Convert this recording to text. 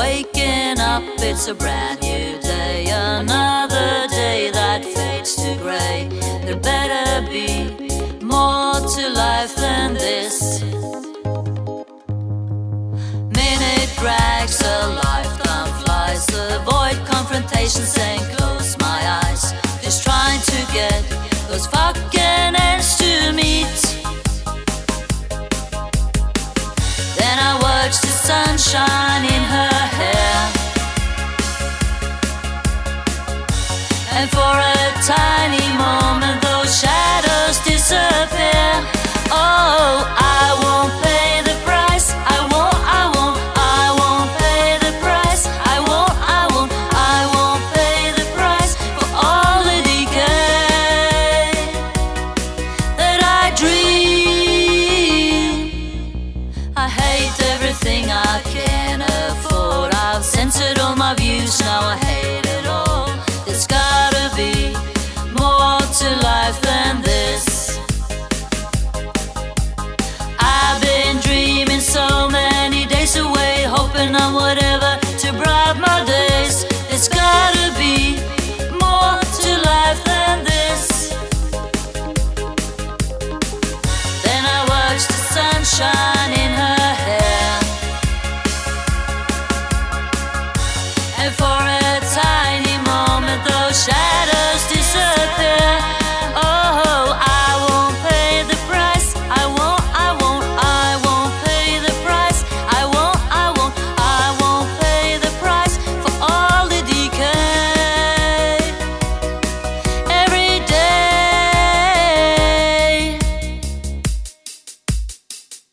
Waking up, it's a brand new day, another day that fades to grey. There better be more to life than this. Minute drags, a lifetime flies. Avoid confrontations and close my eyes. Just trying to get those fucking ends to meet. Then I watch the sunshine And for a tiny moment, sunshine.